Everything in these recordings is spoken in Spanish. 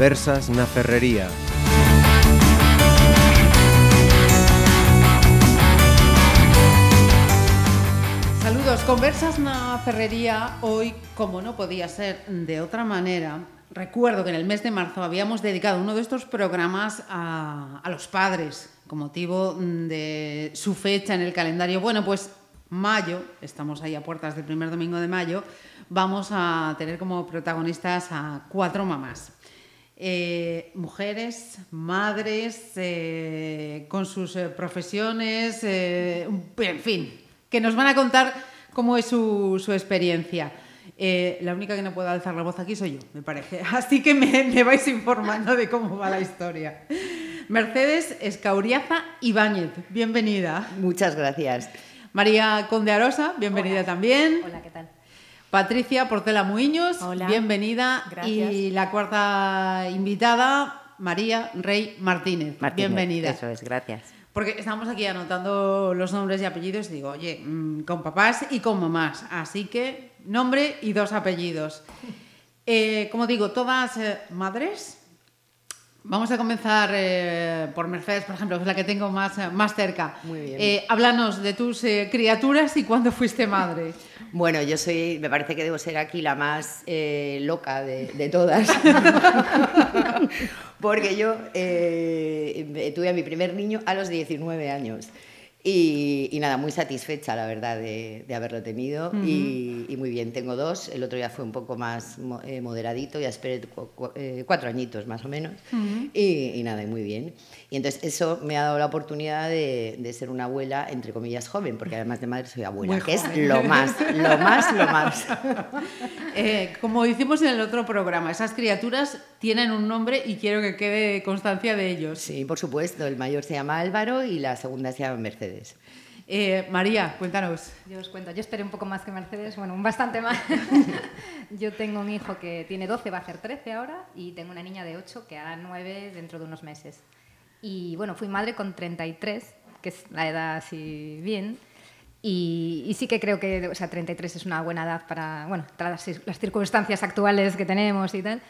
Conversas na Ferrería. Saludos, conversas na Ferrería hoy, como no podía ser de otra manera. Recuerdo que en el mes de marzo habíamos dedicado uno de estos programas a, a los padres, con motivo de su fecha en el calendario. Bueno, pues mayo, estamos ahí a puertas del primer domingo de mayo, vamos a tener como protagonistas a cuatro mamás. Eh, mujeres, madres, eh, con sus eh, profesiones, eh, en fin, que nos van a contar cómo es su, su experiencia. Eh, la única que no puede alzar la voz aquí soy yo, me parece. Así que me, me vais informando de cómo va la historia. Mercedes Escauriaza Ibáñez, bienvenida. Muchas gracias. María Conde Arosa, bienvenida Hola. también. Hola, ¿qué tal? Patricia Portela Muiños, Hola. bienvenida. Gracias. Y la cuarta invitada, María Rey Martínez, Martínez, bienvenida. Eso es, gracias. Porque estamos aquí anotando los nombres y apellidos y digo, oye, mm, con papás y con mamás. Así que nombre y dos apellidos. Eh, como digo, todas eh, madres. Vamos a comenzar eh, por Mercedes, por ejemplo, que es la que tengo más, eh, más cerca. Muy bien. Eh, háblanos de tus eh, criaturas y cuándo fuiste madre. Bueno, yo soy, me parece que debo ser aquí la más eh, loca de, de todas. Porque yo eh, tuve a mi primer niño a los 19 años. Y, y nada, muy satisfecha, la verdad, de, de haberlo tenido. y, y muy bien, tengo dos. El otro ya fue un poco más eh, moderadito, ya esperé eh, cuatro añitos más o menos. y, y nada, y muy bien. Y entonces eso me ha dado la oportunidad de, de ser una abuela, entre comillas, joven, porque además de madre soy abuela, Muy que joven. es lo más, lo más, lo más. Eh, como hicimos en el otro programa, esas criaturas tienen un nombre y quiero que quede constancia de ellos. Sí, por supuesto, el mayor se llama Álvaro y la segunda se llama Mercedes. Eh, María, cuéntanos. Yo os cuento, yo esperé un poco más que Mercedes, bueno, un bastante más. yo tengo un hijo que tiene 12, va a hacer 13 ahora, y tengo una niña de 8 que hará 9 dentro de unos meses. Y bueno, fui madre con 33, que es la edad así bien. Y, y sí que creo que o sea, 33 es una buena edad para, bueno, tras las, circunstancias actuales que tenemos y tal.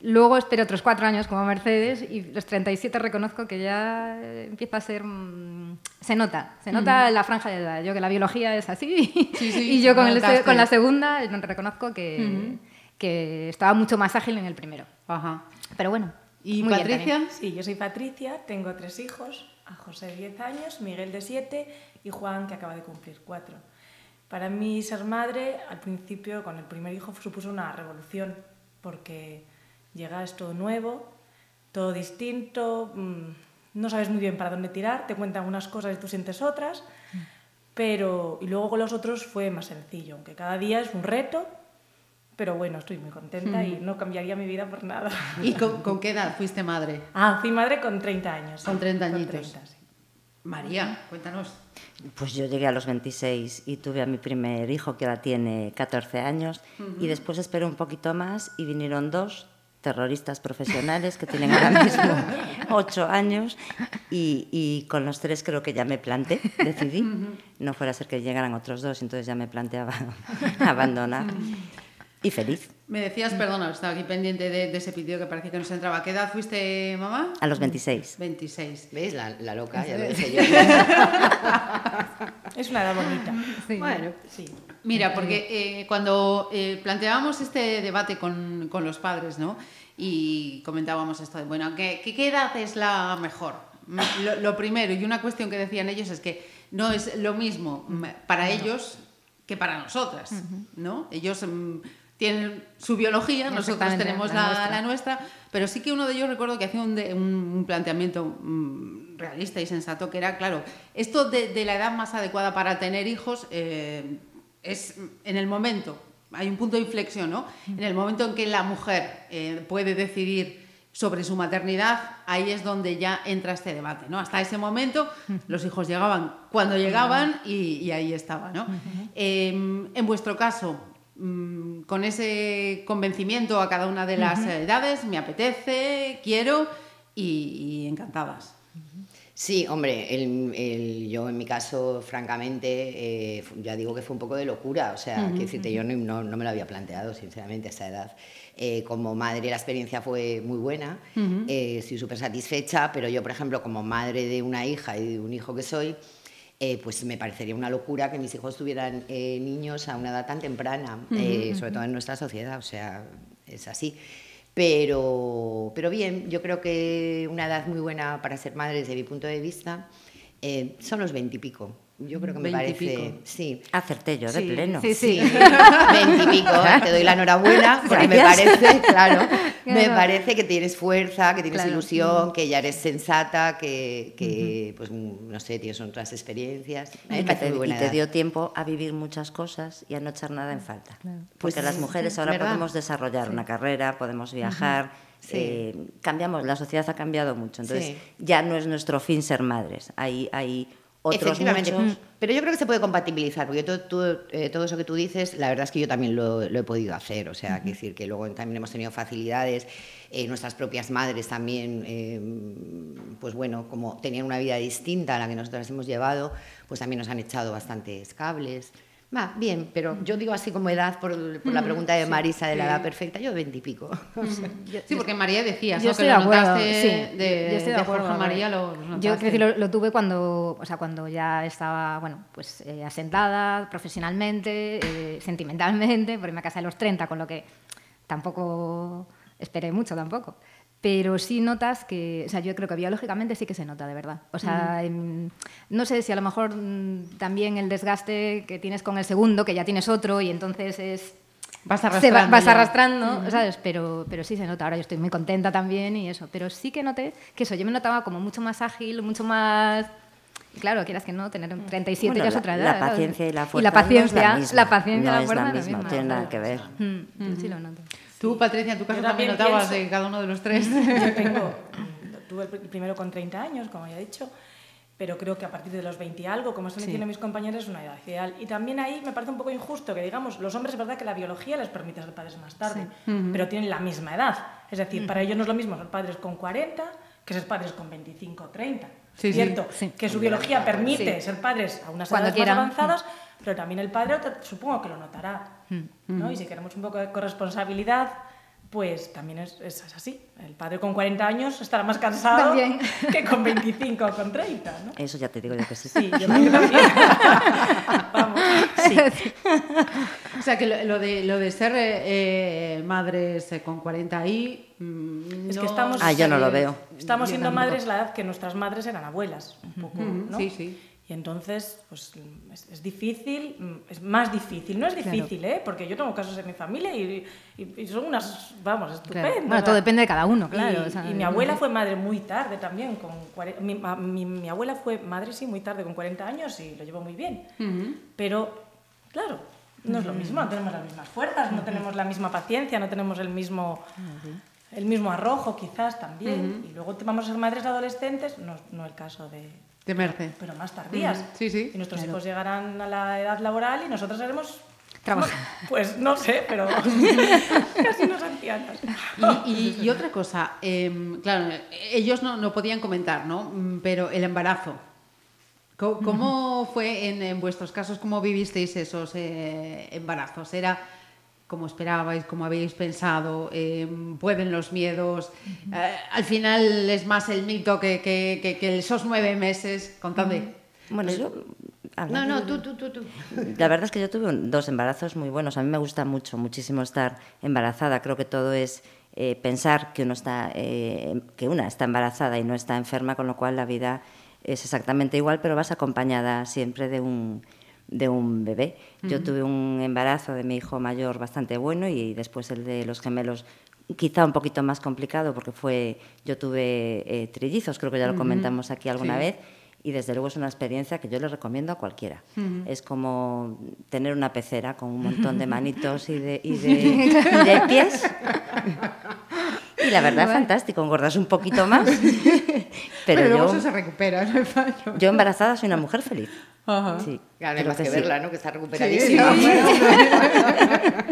Luego esperé otros cuatro años como Mercedes y los 37 reconozco que ya empieza a ser... mm, se nota, se nota la franja de edad. Yo que la biología es así Sí, sí, y yo con, el con la segunda eh, reconozco que, que estaba mucho más ágil en el primero. Ajá. Pero bueno. ¿Y muy bien Patricia? también. Sí, yo soy Patricia, tengo tres hijos, a José de 10 años, Miguel de 7 y Juan que acaba de cumplir 4. Para mí ser madre, al principio con el primer hijo supuso una revolución, porque llegas todo nuevo, todo distinto, mm, no sabes muy bien para dónde tirar, te cuentan unas cosas y tú sientes otras, pero y luego con los otros fue más sencillo, aunque cada día es un reto, pero bueno, estoy muy contenta y no cambiaría mi vida por nada. ¿Y con, con qué edad fuiste madre? Ah, fui madre con 30 años. Con 30 Con añitos. 30, sí. María, cuéntanos. Pues yo llegué a los 26 y tuve a mi primer hijo que ahora tiene 14 años y después esperé un poquito más y vinieron dos terroristas profesionales que tienen ahora mismo 8 años y, y con los tres creo que ya me planté, decidí. No fuera a ser que llegaran otros dos, entonces ya me planteaba abandonar. Y feliz, Me decías, perdona, estaba aquí pendiente de, de ese pitido que parecía que nos entraba. ¿Qué edad fuiste mamá? a los 26. 26. ¿Ves? La, la loca, ya lo dije yo. Es una edad bonita. Sí. Bueno, Sí. Mira, porque eh, cuando eh, planteábamos este debate con, con los padres, ¿no? Y comentábamos esto de, bueno, ¿qué, qué, qué edad es la mejor? Mm, Lo, lo primero, y una cuestión que decían ellos es que no es lo mismo mm, para ellos que para nosotras, ¿no? Ellos mm, tienen su biología, nosotros tenemos la la, nuestra. la nuestra, pero sí que uno de ellos recuerdo que hacía un, de- un- un planteamiento mm, realista y sensato, que era, claro, esto de, de la edad más adecuada para tener hijos eh, es en el momento, hay un punto de inflexión, ¿no? En el momento en que la mujer eh, puede decidir sobre su maternidad, ahí es donde ya entra este debate, ¿no? Hasta ese momento los hijos llegaban cuando llegaban y, y ahí estaba, ¿no? Eh, en vuestro caso, mm, con ese convencimiento a cada una de las edades, me apetece, quiero y, y encantadas. Sí, hombre, el, el, yo en mi caso, francamente, eh, ya digo que fue un poco de locura, o sea, uh -huh, decirte, yo no, no, me lo había planteado, sinceramente, a esa edad. Eh, como madre la experiencia fue muy buena, uh -huh. eh, estoy súper satisfecha, pero yo, por ejemplo, como madre de una hija y de un hijo que soy, eh, pues me parecería una locura que mis hijos tuvieran eh, niños a una edad tan temprana, uh -huh, sobre todo en nuestra sociedad, o sea, es así. Pero, pero bien, yo creo que una edad muy buena para ser madre desde mi punto de vista eh, son los veintipico. Yo creo que me parece. Sí. Acerté yo de sí, pleno. Sí, sí. Veintipico. te doy la enhorabuena porque me parece, claro, me parece que tienes fuerza, que tienes claro. ilusión, que ya eres sensata, que, que uh -huh. pues no sé, tienes otras experiencias. Y, que te, y te, dio tiempo a vivir muchas cosas y a no echar nada en falta. Claro. Porque pues, las mujeres ahora ¿verdad? podemos desarrollar sí. una carrera, podemos viajar. Uh -huh. Sí. Eh, cambiamos, la sociedad ha cambiado mucho, entonces sí. ya no es nuestro fin ser madres, hay, hay otros muchos. Mm. Pero yo creo que se puede compatibilizar, porque todo, todo, eh, todo, eso que tú dices, la verdad es que yo también lo, lo he podido hacer. O sea, uh -huh. que decir que luego también hemos tenido facilidades. Eh, nuestras propias madres también, eh, pues bueno, como tenían una vida distinta a la que nosotras hemos llevado, pues también nos han echado bastantes cables. Va, bien, pero yo digo así como edad, por, por la pregunta de Marisa de la edad perfecta, yo veintipico. O sea. Sí, porque María decía, yo ¿no? de sí, de, yo estoy de, acuerdo, Jorge María, lo, lo Yo creo que lo, lo, tuve cuando, o sea, cuando ya estaba, bueno, pues eh, asentada profesionalmente, eh, sentimentalmente, porque me casé a los 30, con lo que tampoco esperé mucho tampoco pero sí notas que, o sea, yo creo que biológicamente sí que se nota, de verdad. O sea, mm. no sé si a lo mejor mm, también el desgaste que tienes con el segundo, que ya tienes otro, y entonces es... Vas arrastrando. Va, vas arrastrando, mm. ¿sabes? Pero, pero sí se nota. Ahora yo estoy muy contenta también y eso. Pero sí que noté que eso, yo me notaba como mucho más ágil, mucho más... Claro, quieras que no, tener 37 bueno, ya es otra edad. La paciencia y la fuerza. Y la paciencia, no es la, la, paciencia no la fuerza es la misma, no tiene nada que ver. Mm, sí lo noto. Tú, Patricia, en tu caso también, notabas pienso, de cada uno de los tres. Yo tengo, tuve el primero con 30 años, como ya he dicho, pero creo que a partir de los 20 y algo, como están diciendo sí. mis compañeros, es una edad ideal. Y también ahí me parece un poco injusto que, digamos, los hombres es verdad que la biología les permite ser padres más tarde, sí. uh -huh. pero tienen la misma edad. Es decir, uh -huh. para ellos no es lo mismo ser padres con 40 que ser padres con 25 o 30. Sí, Cierto, sí. que su biología permite ser padres a unas Cuando edades quieran. más avanzadas, pero también el padre supongo que lo notará. ¿No? Y si queremos un poco de corresponsabilidad, pues también es, es, así. El padre con 40 años estará más cansado también. que con 25 o con 30. ¿no? Eso ya te digo yo que sí. Sí, yo creo que también. Vamos. Sí. o sea, que lo, lo, de, lo de ser eh, madres eh, con 40 ahí. Mm, es no, que estamos. Ah, yo no lo veo. Estamos siendo madres la edad que nuestras madres eran abuelas. Un poco, uh -huh. ¿no? Sí, sí. Y entonces, pues es, es, difícil, es más difícil. No es difícil, claro. ¿eh? Porque yo tengo casos en mi familia y, y, y son unas, vamos, estupendas. Claro. Bueno, todo depende de cada uno, claro. Y, o sea, y mi abuela fue madre muy tarde también. Con mi, mi, mi, abuela fue madre, sí, muy tarde, con 40 años y lo llevó muy bien. Uh -huh. Pero, claro, no es lo mismo, no tenemos las mismas fuerzas, no tenemos la misma paciencia, no tenemos el mismo... -huh. El mismo arrojo, quizás también. Uh -huh. Y luego vamos a ser madres adolescentes, no, no el caso de, de Merce. Pero más tardías. Sí, sí. Y nuestros claro. hijos llegarán a la edad laboral y nosotros haremos Trabajar. Pues no sé, pero casi unos ancianos. Y, y, y, otra cosa, eh, claro, ellos no, no, podían comentar, ¿no? Pero el embarazo. ¿Cómo, cómo fue en, en, vuestros casos? ¿Cómo vivisteis esos eh, embarazos? ¿Era como esperabais, como habéis pensado, eh, pueden los miedos. Eh, al final es más el mito que, que, que, que esos nueve meses. Contadme. Bueno, yo... No, no, tú, tú, tú, tú. La verdad es que yo tuve dos embarazos muy buenos. A mí me gusta mucho, muchísimo estar embarazada. Creo que todo es eh, pensar que, uno está, eh, que una está embarazada y no está enferma, con lo cual la vida es exactamente igual, pero vas acompañada siempre de un, de un bebé. Uh -huh. Yo tuve un embarazo de mi hijo mayor bastante bueno y después el de los gemelos quizá un poquito más complicado porque fue yo tuve eh, trillizos, creo que ya lo comentamos aquí alguna sí. vez y desde luego es una experiencia que yo le recomiendo a cualquiera. Uh -huh. Es como tener una pecera con un montón de manitos y de, y de, y de pies Y la verdad, fantástico, engordas un poquito más. Pero, Pero, luego yo, eso se recupera, no hay fallo. yo embarazada soy una mujer feliz. Ajá. Sí. Claro, no hay más que Entonces, sí. verla, ¿no? Que está Sí, recuperadísima. sí.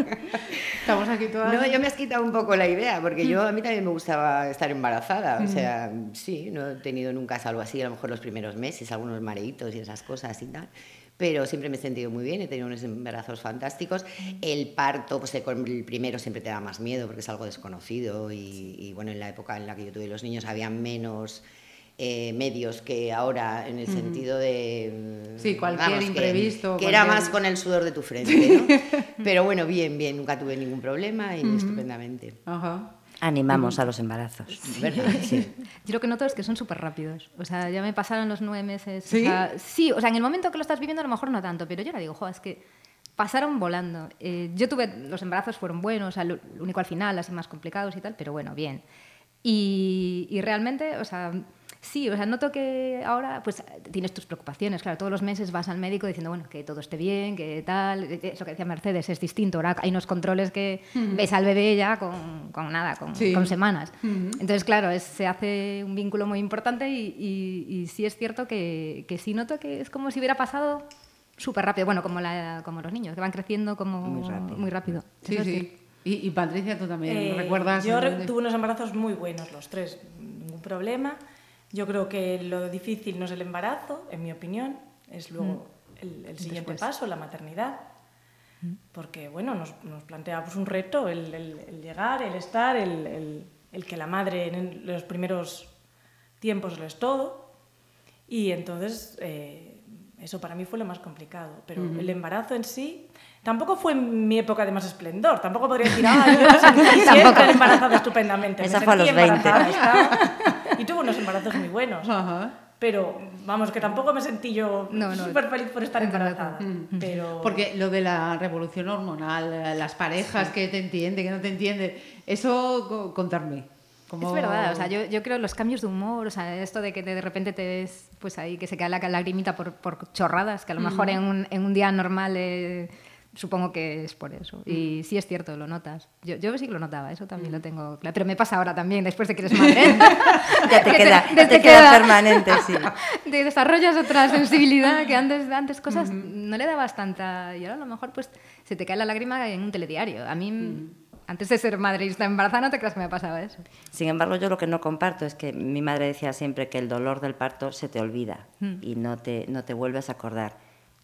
Estamos aquí todas. No, yo me has quitado un poco la idea, porque yo a mí también me gustaba estar embarazada. O sea, sí, no he tenido nunca algo así, a lo mejor los primeros meses, algunos mareitos y esas cosas y tal. Pero siempre me he sentido muy bien, he tenido unos embarazos fantásticos. El parto, pues el primero siempre te da más miedo porque es algo desconocido y, y, bueno, en la época en la que yo tuve los niños había menos eh, medios que ahora en el sentido de... Sí, cualquier que- imprevisto, Que, era cualquier- más con el sudor de tu frente, ¿no? Pero bueno, bien, bien, nunca tuve ningún problema y estupendamente. Ajá. Animamos a los embarazos. ¿Verdad? Sí. Yo lo que noto es que son súper rápidos. O sea, ya me pasaron los nueve meses. ¿Sí? O sea, sí, o sea, en el momento que lo estás viviendo a lo mejor no tanto, pero yo ahora digo, jo, es que pasaron volando. Eh, yo tuve, los embarazos fueron buenos, o sea, lo único al final, así más complicados y tal, pero bueno, bien. Y, y realmente, o sea, sí, o sea, noto que ahora pues tienes tus preocupaciones. Claro, todos los meses vas al médico diciendo, bueno, que todo esté bien, que tal. Eso que decía Mercedes es distinto. Ahora hay unos controles que ves al bebé ya con, con nada, con, Sí. con semanas. Entonces, claro, es- se hace un vínculo muy importante y, y- y sí es cierto que, que sí noto que es como si hubiera pasado súper rápido. Bueno, como, la, como los niños, que van creciendo como Muy rápido. muy rápido. Sí, Eso es sí. Y, y Patricia, tú también, Eh, ¿recuerdas? Yo re- tuve unos embarazos muy buenos, los tres, ningún problema. Yo creo que lo difícil no es el embarazo, en mi opinión, es luego el, el siguiente Después. paso, la maternidad. Porque, bueno, nos, nos plantea pues, un reto el, el- el llegar, el estar, el, que la madre en los primeros tiempos lo es todo. Y entonces, eh, eso para mí fue lo más complicado. Pero el embarazo en sí tampoco fue mi época de más esplendor. Tampoco podría decir, ah, yo me sentí siempre embarazada estupendamente. Me Esa fue a los 20. Y tuve unos embarazos muy buenos. Ajá. Pero, vamos, que tampoco me sentí yo No, no. súper feliz por estar embarazada. Pero... Porque lo de la revolución hormonal, las parejas que te entienden, que no te entienden, eso co- contarme. ¿Cómo- Es verdad, o sea, yo, yo creo los cambios de humor, o sea, esto de que de repente te ves pues ahí que se cae la lagrimita por, por chorradas, que a lo mejor en, un, en un día normal eh, supongo que es por eso. Y sí es cierto, lo notas. Yo, yo sí que lo notaba, eso también lo tengo claro. Pero me pasa ahora también, después de que eres madre. Ya te Que queda, te- te te queda queda- permanente, sí. Te desarrollas otra sensibilidad que antes, antes cosas no le dabas tanta. Y ahora a lo mejor pues se te cae la lágrima en un telediario. A mí, antes de ser madre y estar embarazada, no te creas que me pasaba eso. Sin embargo, yo lo que no comparto es que mi madre decía siempre que el dolor del parto se te olvida y no te, no te vuelves a acordar.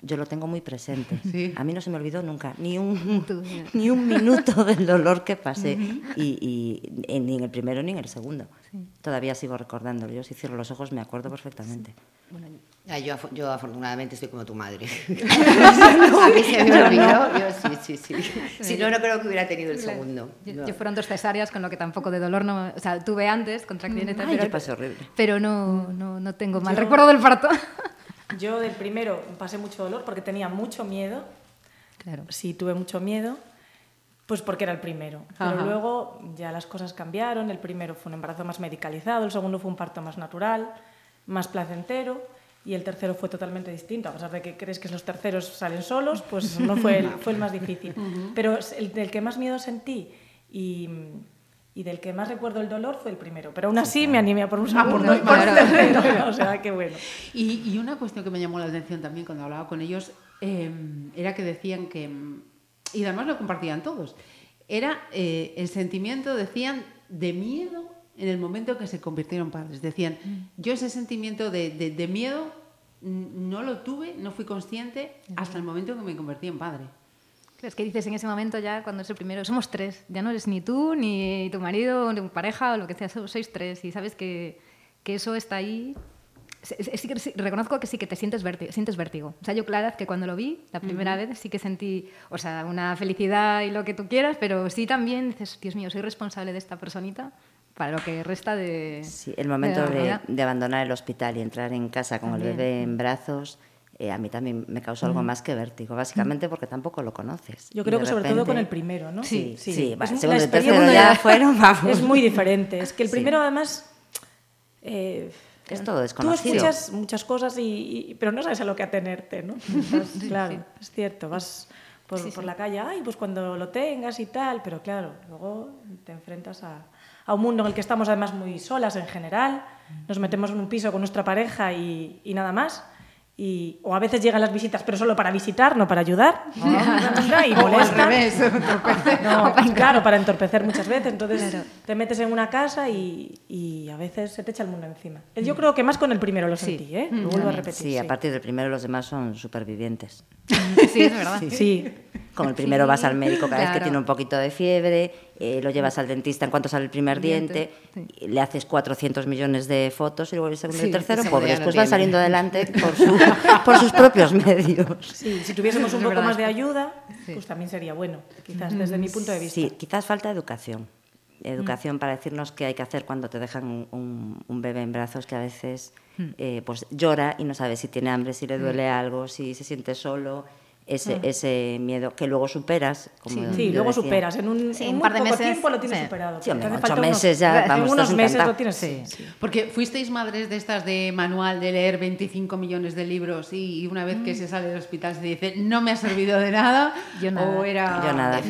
Yo lo tengo muy presente. Sí. A mí no se me olvidó nunca, ni un, ni un minuto del dolor que pasé, y, y en- ni en el primero ni en el segundo. Todavía sigo recordándolo. Yo si cierro los ojos me acuerdo perfectamente. Ah, yo, yo afortunadamente estoy como tu madre. a mí se me olvidó. Yo sí, sí, sí. Si no, no creo que hubiera tenido el segundo. Yo, No. yo fueron dos cesáreas, con lo que tampoco de dolor no... O sea, tuve antes contracciones, Ay, pero, yo pasé horrible. pero no, no, no tengo mal Yo- recuerdo del parto. Yo del primero pasé mucho dolor porque tenía mucho miedo. Claro. Sí, tuve mucho miedo, pues porque era el primero. Pero Ajá. luego ya las cosas cambiaron. El primero fue un embarazo más medicalizado, el segundo fue un parto más natural, más placentero. Y el tercero fue totalmente distinto. A pesar de que crees que los terceros salen solos, pues no fue el, fue el más difícil. Pero el del que más miedo sentí y, y del que más recuerdo el dolor fue el primero. Pero aún así me animé a por un Ah, por segundo dos y por un más. tercero. O sea, qué bueno. Y, y una cuestión que me llamó la atención también cuando hablaba con ellos eh, era que decían que, mm, y además lo compartían todos, era eh, el sentimiento, decían, de miedo en el momento que se convirtieron padres. Decían, yo ese sentimiento de, de- de miedo mm, no lo tuve, no fui consciente hasta el momento en que me convertí en padre. Claro, Es que dices en ese momento ya, cuando es el primero, somos tres. Ya no eres ni tú, ni tu marido, ni tu pareja, o lo que sea, so- sois tres. Y sabes que, que eso está ahí. Sí, sí- sí reconozco que sí que te sientes vértigo, sientes vértigo. O sea, yo, Clara, que cuando lo vi la primera vez sí que sentí, o sea, una felicidad y lo que tú quieras, pero sí también dices, Dios mío, soy responsable de esta personita para lo que resta de. Sí, el momento de, vida. de abandonar el hospital y entrar en casa con También. el bebé en brazos, eh, a mí también me causó algo más que vértigo, básicamente porque tampoco lo conoces. Yo creo que sobre todo con repente- el primero, ¿no? Sí, sí, Es va, un- segundo y tercero ya fueron, vamos. Es muy diferente. Es que el Sí. primero, además, eh, Es todo tú desconocido. escuchas muchas cosas, y, y- pero no sabes a lo que atenerte, ¿no? Vas- claro, es cierto. Vas por, por la calle, ay, pues cuando lo tengas y tal, pero claro, luego te enfrentas a, a un mundo en el que estamos además muy solas en general, nos metemos en un piso con nuestra pareja y, y nada más. Y, o a veces llegan las visitas, pero solo para visitar, no para ayudar. y O al molestan. revés, entorpecer. No, claro, para entorpecer muchas veces. Entonces te metes en una casa y, y a veces se te echa el mundo encima. Yo creo que más con el primero lo sentí, ¿eh? Lo vuelvo a repetir. Sí, a partir del primero los demás son supervivientes. Sí, es verdad. Sí. Con el primero vas al médico cada vez que tiene un poquito de fiebre, eh, lo llevas al dentista en cuanto sale el primer diente, y le haces 400 millones de fotos y luego el segundo y el tercero, el segundo pobre, ya no después van saliendo adelante por, su- por sus propios medios. Sí, si tuviésemos un poco verdad. más de ayuda, pues también sería bueno, quizás desde mi punto de vista. Sí, quizás falta educación. Educación para decirnos qué hay que hacer cuando te dejan un, un bebé en brazos que a veces eh, pues llora y no sabe si tiene hambre, si le duele algo, si se siente solo. Ese, ese miedo que luego superas. Como Sí, yo luego decía. superas. En un, Sí, en un par de poco meses, tiempo lo tienes sí. superado. Sí, hombre, ocho unos- meses ya, en vamos, unos estás meses lo tienes. Sí. sí. Porque fuisteis madres de estas de manual de leer 25 millones de libros y una vez que se sale del hospital se dice no me ha servido de nada Yo nada. o era Yo nada,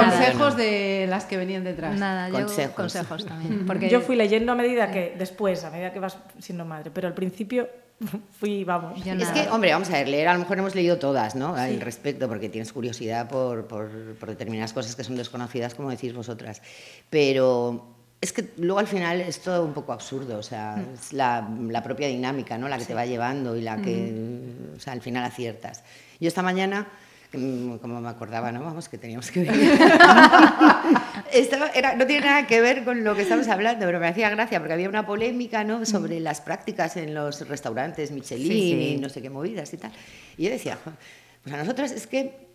consejos de las que venían detrás. Nada, yo Consejos. consejos también. Porque Yo fui leyendo a medida que, después, a medida que vas siendo madre, pero al principio fui, vamos. Yo Es nada. que, hombre, vamos a ver, leer a lo mejor hemos leído todas, ¿no? Al respecto, porque tienes curiosidad por, por, por determinadas cosas que son desconocidas, como decís vosotras. Pero es que luego al final es todo un poco absurdo, o sea, es la, la propia dinámica, ¿no? La que te va llevando y la que, o sea, al final aciertas. Yo esta mañana, mm, como me acordaba, ¿no? Vamos, que teníamos que ver. Estaba- era- no tiene nada que ver con lo que estamos hablando, pero me hacía gracia porque había una polémica ¿no? sobre las prácticas en los restaurantes Michelin Sí, sí. y no sé qué movidas y tal. Y yo decía, "Jo, pues a nosotras es que,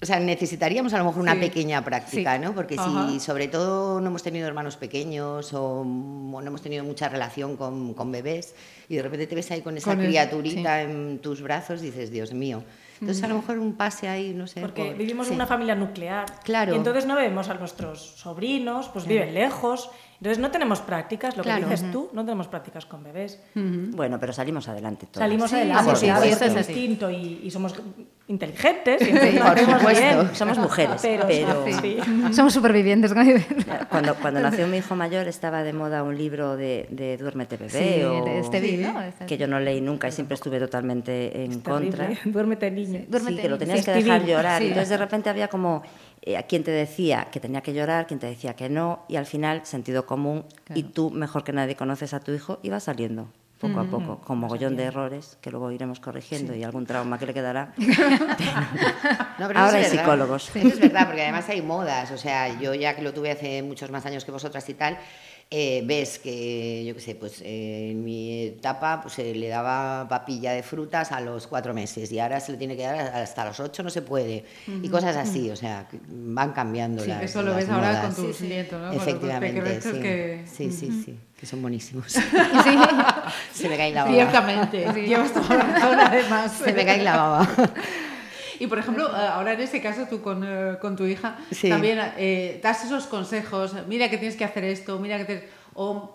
o sea, necesitaríamos a lo mejor una Sí. pequeña práctica, Sí. ¿no? Porque Ajá. si sobre todo no hemos tenido hermanos pequeños o, no hemos tenido mucha relación con, con bebés y de repente te ves ahí con esa Con el- criaturita en tus brazos, dices, Dios mío. Entonces a lo mejor un pase ahí, no sé. Porque por- vivimos sí. en una familia nuclear. Claro. Y entonces no vemos a nuestros sobrinos, pues viven lejos. Entonces no tenemos prácticas, lo Claro. que dices tú, no tenemos prácticas con bebés. Bueno, pero salimos adelante todos. Salimos Sí, adelante, claro, supuesto. es sí. distinto y, y somos inteligentes. Y lo por supuesto. bien. Somos mujeres, Pero, pero- sí. somos supervivientes. Cuando, cuando nació mi hijo mayor estaba de moda un libro de, de Duérmete bebé Sí, o- de Stevie, ¿no? Este- que yo no leí nunca y siempre estuve totalmente en contra. Terrible. Duérmete, niño. Duérmete, sí, que lo tenías Sí, que dejar llorar. Sí. Entonces de repente había como eh, a quien te decía que tenía que llorar, quien te decía que no, y al final sentido común y tú mejor que nadie conoces a tu hijo y va saliendo poco a poco, con mogollón de errores que luego iremos corrigiendo y algún trauma que le quedará. No, pero Ahora hay verdad. psicólogos. Eso es verdad, porque además hay modas. O sea, yo ya que lo tuve hace muchos más años que vosotras y tal, eh, ves que, yo qué sé, pues eh, en mi etapa pues, se le daba papilla de frutas a los cuatro meses y ahora se le tiene que dar hasta los ocho, no se puede. Y cosas así, o sea, van cambiando Sí, las eso lo las ves ahora modas. con tus nietos, ¿no? Con los Efectivamente, sí. que... Sí, sí, sí, que son buenísimos. Sí. se me cae la baba. Ciertamente, llevas toda la además. Se me cae la baba. Y por ejemplo, eh, ahora en ese caso tú con, eh, con tu hija Sí. también eh, das esos consejos, mira que tienes que hacer esto, mira que tienes... O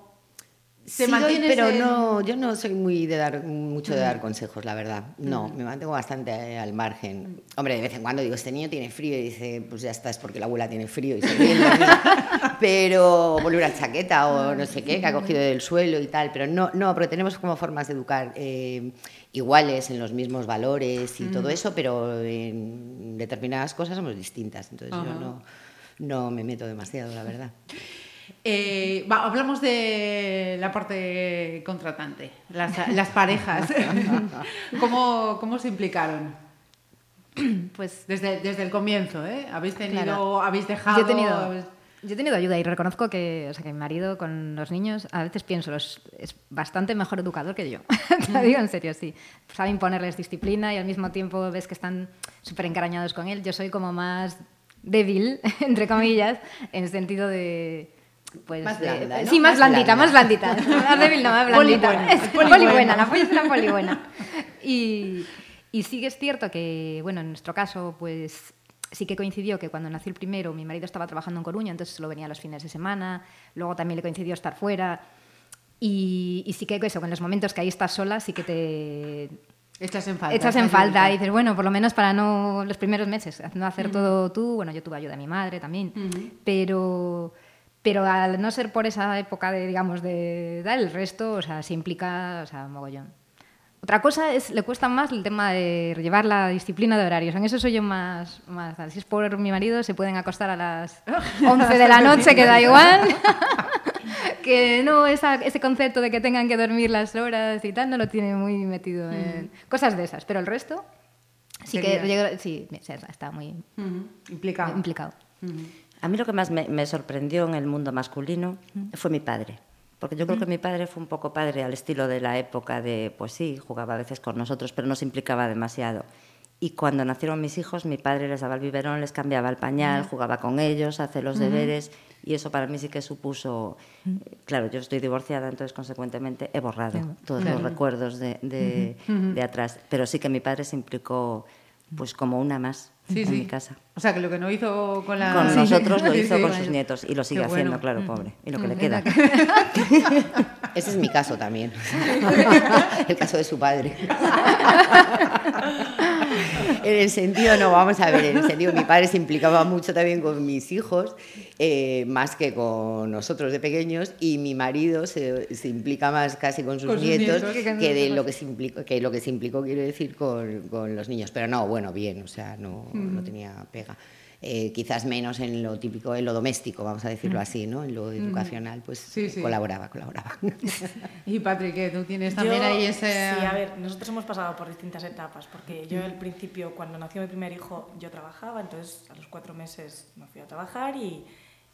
se Sí doy, mantienes pero en- no, yo no soy muy de dar mucho de dar consejos, la verdad. No, me mantengo bastante al margen. Hombre, de vez en cuando digo, este niño tiene frío y dice, pues ya está, es porque la abuela tiene frío y se ríe. pero vuelve una chaqueta o no sé qué, que ha cogido del suelo y tal. Pero no, no, porque tenemos como formas de educar eh, iguales en los mismos valores y todo eso, pero en determinadas cosas somos distintas. Entonces Ajá. yo no, no me meto demasiado, la verdad. Eh, va, hablamos de la parte contratante, las, las parejas. ¿Cómo, ¿Cómo se implicaron? Pues Desde, desde el comienzo, ¿eh? ¿Habéis tenido, Claro. habéis dejado? Yo he tenido, yo he tenido ayuda y reconozco que, o sea, que mi marido con los niños, a veces pienso, es, es bastante mejor educador que yo. Te lo digo en serio, sí. Sabe imponerles disciplina y al mismo tiempo ves que están súper encarañados con él. Yo soy como más débil, entre comillas, en el sentido de... Pues, Más blanda, ¿no? Sí, más, Más blandita, más blandita. Más débil, no, más blandita. Polibuena, Es polibuena. polibuena, la polla es una polibuena. Y, y sí que es cierto que, bueno, en nuestro caso, pues sí que coincidió que cuando nació el primero mi marido estaba trabajando en Coruña, entonces solo venía los fines de semana, luego también le coincidió estar fuera. Y, y sí que eso, en los momentos que ahí estás sola, sí que te Echas en falta. echas en falta y dices, bueno, por lo menos para no los primeros meses, no hacer todo tú, bueno, yo tuve ayuda de mi madre también, pero Pero al no ser por esa época de, digamos, de dar el resto, o sea, se implica, o sea, mogollón. Otra cosa es, le cuesta más el tema de llevar la disciplina de horarios. En eso soy yo más, más Si es por mi marido, se pueden acostar a las 11 de la noche, que da igual. que no, esa, ese concepto de que tengan que dormir las horas y tal, no lo tiene muy metido en cosas de esas. Pero el resto, sí Sería- que llega- sí, está muy Ujú, Implicado. implicado. A mí lo que más me, me sorprendió en el mundo masculino fue mi padre. Porque yo creo que mi padre fue un poco padre al estilo de la época de, pues sí, jugaba a veces con nosotros, pero no se implicaba demasiado. Y cuando nacieron mis hijos, mi padre les daba el biberón, les cambiaba el pañal, jugaba con ellos, hace los deberes. Y eso para mí sí que supuso... Claro, yo estoy divorciada, entonces consecuentemente he borrado todos los recuerdos de, de- de atrás. Pero sí que mi padre se implicó pues como una más Sí, en sí. mi casa. O sea, que lo que no hizo con la... Con Sí. nosotros lo Sí, hizo sí. con sus nietos y lo sigue Qué bueno. haciendo, claro, pobre. Y lo que le queda. Ese es mi caso también. el caso de su padre. En el sentido, no, vamos a ver, en el sentido, mi padre se implicaba mucho también con mis hijos, eh, más que con nosotros de pequeños, y mi marido se, se implica más casi con sus, Con sus nietos. Que de lo que se implicó, que lo que se implicó, quiero decir, con, con los niños. Pero no, bueno, bien, o sea, no, no tenía pega. Eh, quizás menos en lo típico, en lo doméstico, vamos a decirlo así, ¿no? En lo educacional, pues Sí, sí. colaboraba, colaboraba. Y Patrick, ¿qué? tú tienes también Yo- ahí ese... Sí, a ver, nosotros hemos pasado por distintas etapas, porque yo al principio, cuando nació mi primer hijo, yo trabajaba, entonces a los cuatro meses me fui a trabajar y,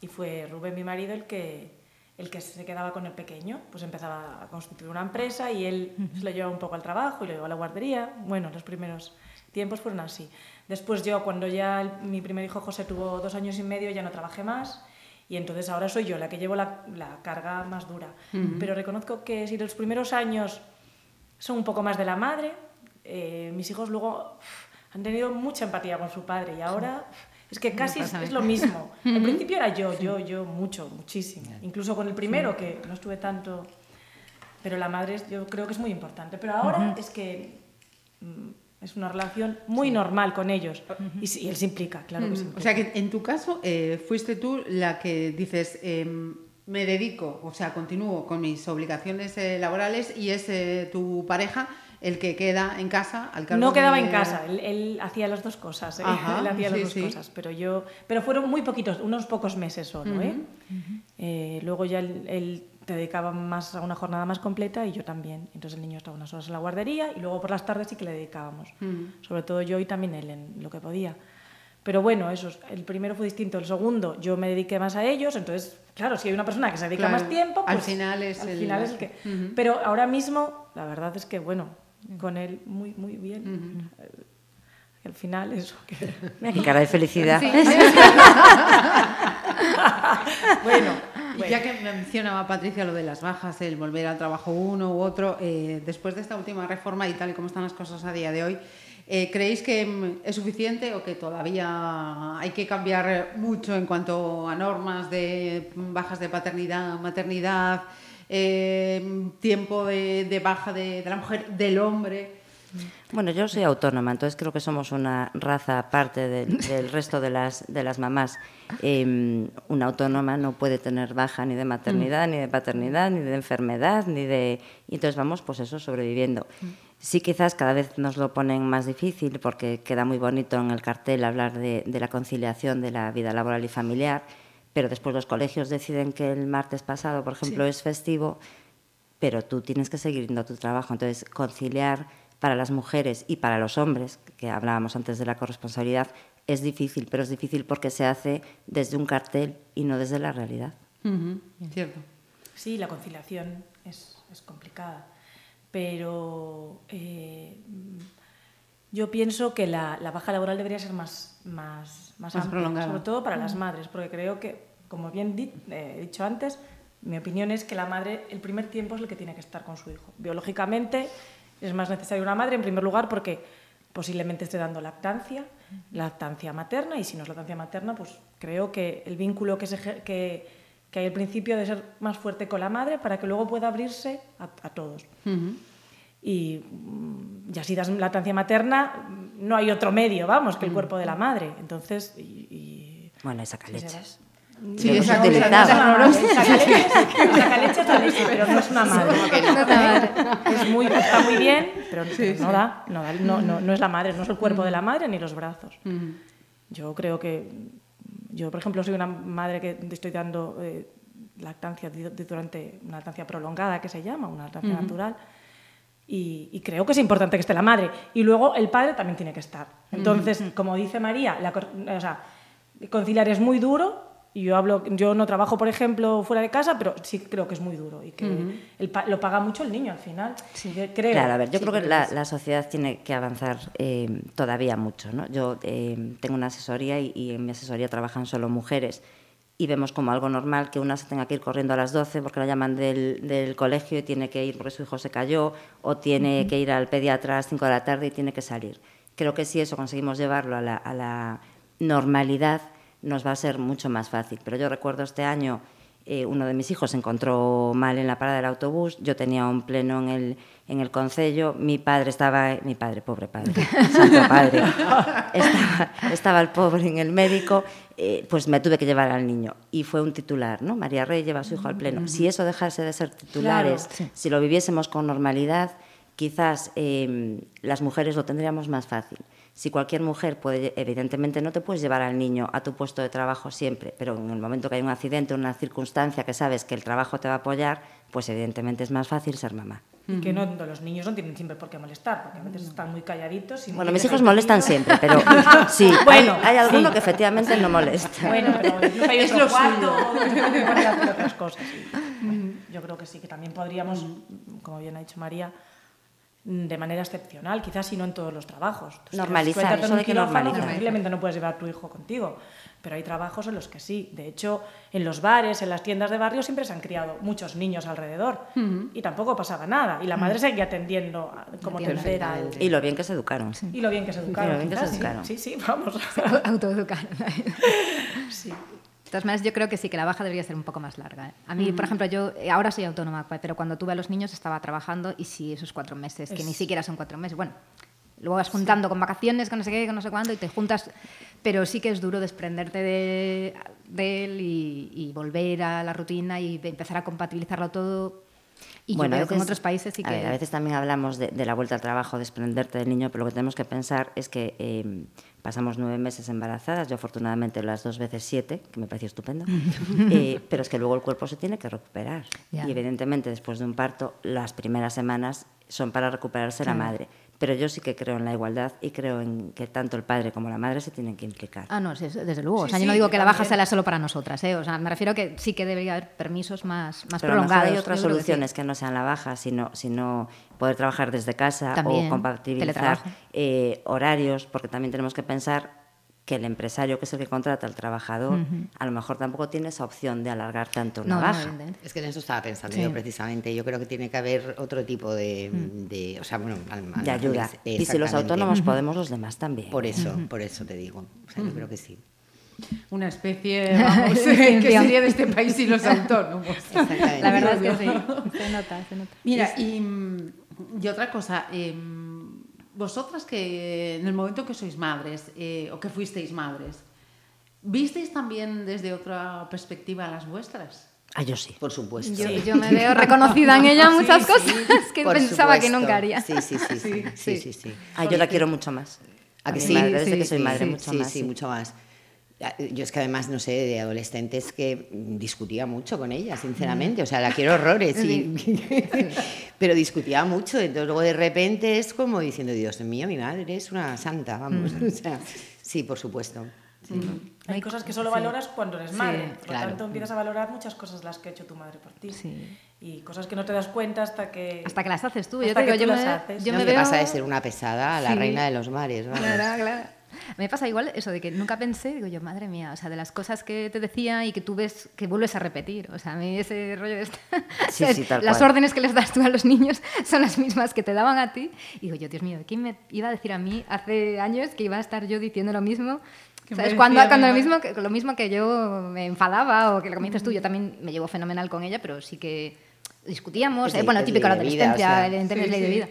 y fue Rubén, mi marido, el que, el que se quedaba con el pequeño. Pues empezaba a constituir una empresa y él se lo llevaba un poco al trabajo y lo llevaba a la guardería. Bueno, los primeros tiempos fueron así. Después yo, cuando ya el- mi primer hijo José tuvo dos años y medio, ya no trabajé más. Y entonces ahora soy yo la que llevo la, la carga más dura. Pero reconozco que si los primeros años son un poco más de la madre, eh, mis hijos luego uf, han tenido mucha empatía con su padre y ahora es que casi es, es lo mismo. Al principio era yo, yo, yo, mucho, muchísimo. Incluso con el primero, que no estuve tanto, pero la madre yo creo que es muy importante. Pero ahora es que mm, es una relación muy normal con ellos y, sí, él se implica, claro que sí. O sea que en tu caso eh, fuiste tú la que dices, em, me dedico, o sea, continúo con mis obligaciones eh, laborales y es eh, tu pareja el que queda en casa al cargo No quedaba de- en casa, él, él hacía las dos cosas, ¿eh? Ajá, él hacía las sí, dos cosas, pero yo, pero fueron muy poquitos, unos pocos meses solo, ¿eh? Eh, luego ya él, él te dedicaba más a una jornada más completa y yo también, entonces el niño estaba unas horas en la guardería y luego por las tardes sí que le dedicábamos, sobre todo yo y también él en lo que podía. Pero bueno, eso, es- el primero fue distinto, el segundo yo me dediqué más a ellos, entonces, claro, si hay una persona que se dedica Claro, más tiempo, al pues final es al el- final es el que... Ujú. Pero ahora mismo, la verdad es que, bueno, con él muy, muy bien. Eh, Al final eso. que- cara de felicidad. bueno, Ya que mencionaba Patricia lo de las bajas, el volver al trabajo uno u otro, eh, después de esta última reforma y tal y como están las cosas a día de hoy, eh, ¿creéis que mm, es suficiente o que todavía hay que cambiar mucho en cuanto a normas de bajas de paternidad, maternidad, eh, tiempo de, de baja de, de la mujer, del hombre? Bueno, yo soy autónoma, entonces creo que somos una raza aparte del, del resto de las, de las mamás. Eh, una autónoma no puede tener baja ni de maternidad, ni de paternidad, ni de enfermedad, ni de... Y entonces vamos, pues eso, sobreviviendo. Sí, quizás cada vez nos lo ponen más difícil porque queda muy bonito en el cartel hablar de, de la conciliación de la vida laboral y familiar, pero después los colegios deciden que el martes pasado, por ejemplo, es festivo pero tú tienes que seguir yendo a tu trabajo. Entonces, conciliar para las mujeres y para los hombres, que hablábamos antes de la corresponsabilidad, es difícil, pero es difícil porque se hace desde un cartel y no desde la realidad. Ujú, Cierto. sí, la conciliación es, es complicada, pero eh, yo pienso que la, la baja laboral debería ser más, más, más, Más amplia, prolongada. sobre todo para las madres, porque creo que, como bien di- eh, he dicho antes, mi opinión es que la madre el primer tiempo es el que tiene que estar con su hijo. Biológicamente es más necesaria una madre, en primer lugar, porque posiblemente esté dando lactancia, lactancia materna, y si no es lactancia materna, pues creo que el vínculo que, se, ejer- que, que hay al principio debe ser más fuerte con la madre para que luego pueda abrirse a, a todos. Y mm, ya si das lactancia materna, no hay otro medio, vamos, que el cuerpo de la madre. Entonces, y, y- Bueno, y saca leches. Sí, esa el sacaleches es la leche, pero no es una madre. Es muy, está muy bien, pero no da, no, da, no, no, no es la madre, no es el cuerpo de la madre ni los brazos. Yo creo que, yo por ejemplo soy una madre que estoy dando eh, lactancia durante una lactancia prolongada que se llama, una lactancia natural. Y, y creo que es importante que esté la madre. Y luego el padre también tiene que estar. Entonces, como dice María, la o sea, conciliar es muy duro. Y yo hablo, yo no trabajo, por ejemplo, fuera de casa, pero sí creo que es muy duro y que el pa- lo paga mucho el niño al final. Yo creo. Claro, a ver, yo Sí, creo que la, la sociedad tiene que avanzar eh, todavía mucho. ¿no? Yo eh, tengo una asesoría y, y en mi asesoría trabajan solo mujeres y vemos como algo normal que una se tenga que ir corriendo a las 12 porque la llaman del, del colegio y tiene que ir porque su hijo se cayó o tiene que ir al pediatra a las 5 de la tarde y tiene que salir. Creo que si eso conseguimos llevarlo a la, a la normalidad nos va a ser mucho más fácil. Pero yo recuerdo este año eh, uno de mis hijos se encontró mal en la parada del autobús, yo tenía un pleno en el, en el concello, mi padre estaba, mi padre, pobre padre, santo padre, estaba, estaba el pobre en el médico, eh, pues me tuve que llevar al niño. Y fue un titular, ¿no? María Rey lleva a su hijo al pleno. Si eso dejase de ser titulares, si lo viviésemos con normalidad, quizás eh, las mujeres lo tendríamos más fácil. Si cualquier mujer puede, evidentemente no te puedes llevar al niño a tu puesto de trabajo siempre, pero en el momento que hay un accidente, una circunstancia que sabes que el trabajo te va a apoyar, pues evidentemente es más fácil ser mamá. Y que no, los niños no tienen siempre por qué molestar, porque a veces están muy calladitos. Y Bueno, mis hijos molestan siempre, pero sí, Bueno, hay, hay alguno sí. que efectivamente no molesta. Bueno, pero Es lo cuarto, otras cosas. yo creo que sí, que también podríamos, como bien ha dicho María, de manera excepcional, quizás y no en todos los trabajos. Si Normalizar, eso que quirófano, normalizar. Posiblemente no puedes llevar a tu hijo contigo, pero hay trabajos en los que sí. De hecho, en los bares, en las tiendas de barrio siempre se han criado muchos niños alrededor y tampoco pasaba nada. Y la madre seguía atendiendo a- como tercera. al- Y lo bien que se educaron. Y lo bien que se educaron. lo bien que se quizás, sí. educaron. Sí, sí, vamos. Autoeducar. Sí. De todas maneras, yo creo que sí, que la baja debería ser un poco más larga. ¿eh? A mí, por ejemplo, yo eh, ahora soy autónoma, pa- pero cuando tuve a los niños estaba trabajando y sí, esos cuatro meses, que ni Es- siquiera son cuatro meses, bueno, luego vas juntando con vacaciones, con no sé qué, con no sé cuándo, y te juntas, pero sí que es duro desprenderte de, de él y, y volver a la rutina y empezar a compatibilizarlo todo. Y Bueno, yo a veo que en veces- otros países sí a que... ver, a veces también hablamos de, de la vuelta al trabajo, desprenderte del niño, pero lo que tenemos que pensar es que eh, pasamos nueve meses embarazadas, yo afortunadamente las dos veces siete, que me pareció estupendo, eh, pero es que luego el cuerpo se tiene que recuperar. Y evidentemente después de un parto, las primeras semanas son para recuperarse la madre. Pero yo sí que creo en la igualdad y creo en que tanto el padre como la madre se tienen que implicar. Ah, no, desde luego. o Sí, sea, yo no digo que la baja sea solo para nosotras, ¿eh? O sea, me refiero a que sí que debería haber permisos más, más Pero a lo mejor prolongados. hay otras que sí. soluciones que, no sean la baja, sino, sino poder trabajar desde casa También, o compatibilizar eh, horarios, porque también tenemos que pensar que el empresario, que es el que contrata al trabajador, a lo mejor tampoco tiene esa opción de alargar tanto una No, no, baja. Es que en eso estaba pensando Sí. yo precisamente. Yo creo que tiene que haber otro tipo de, de- o sea, bueno, al- al de ayuda. Y si los autónomos podemos, los demás también. Por eso, por eso te digo. O sea, yo creo que sí. Una especie, vamos, que sería de este país y los autónomos. Exactamente. La verdad es que sí. Se nota, se nota. Mira, y, mm, y otra cosa, eh, vosotras que en el momento que sois madres eh, o que fuisteis madres, ¿visteis también desde otra perspectiva las vuestras? Ah, yo sí. Por supuesto. Yo, Sí. yo me veo reconocida en ella muchas Sí, sí. cosas que Por pensaba que nunca haría. Sí, sí, sí, sí, sí, sí, sí. Ah, yo la quiero mucho más. ¿A que sí? madre, desde Sí, que soy madre, sí, mucho sí, más. sí, sí. mucho más. Yo es que además, no sé, de adolescentes que mm, discutía mucho con ella, sinceramente. O sea, la quiero horrores. y- Pero discutía mucho. Entonces luego de repente es como diciendo, Dios mío, mi madre es una santa, vamos. O sea, sí, por supuesto. Sí. Hay cosas que solo valoras cuando eres madre. Por claro. lo tanto, empiezas a valorar muchas cosas las que ha hecho tu madre por ti. Sí. Y cosas que no te das cuenta hasta que... Hasta que las haces tú. Hasta yo te que digo, tú yo las me, haces. yo no me veo... pasa de ser una pesada a la Sí. reina de los mares. Claro, claro. Me pasa igual eso de que nunca pensé, digo yo, madre mía, o sea, de las cosas que te decía y que tú ves que vuelves a repetir. O sea, a mí ese rollo de esta- Sí, o sea, sí, tal Las cual. órdenes que les das tú a los niños son las mismas que te daban a ti. Y digo yo, Dios mío, ¿quién me iba a decir a mí hace años que iba a estar yo diciendo lo mismo? Que ¿Sabes? me Cuando, cuando lo, mismo que, lo mismo que yo me enfadaba o que lo que me dices tú, yo también me llevo fenomenal con ella, pero sí que discutíamos. Es eh, bueno, es típico de la adolescencia, o sea. evidentemente Sí, es ley de vida.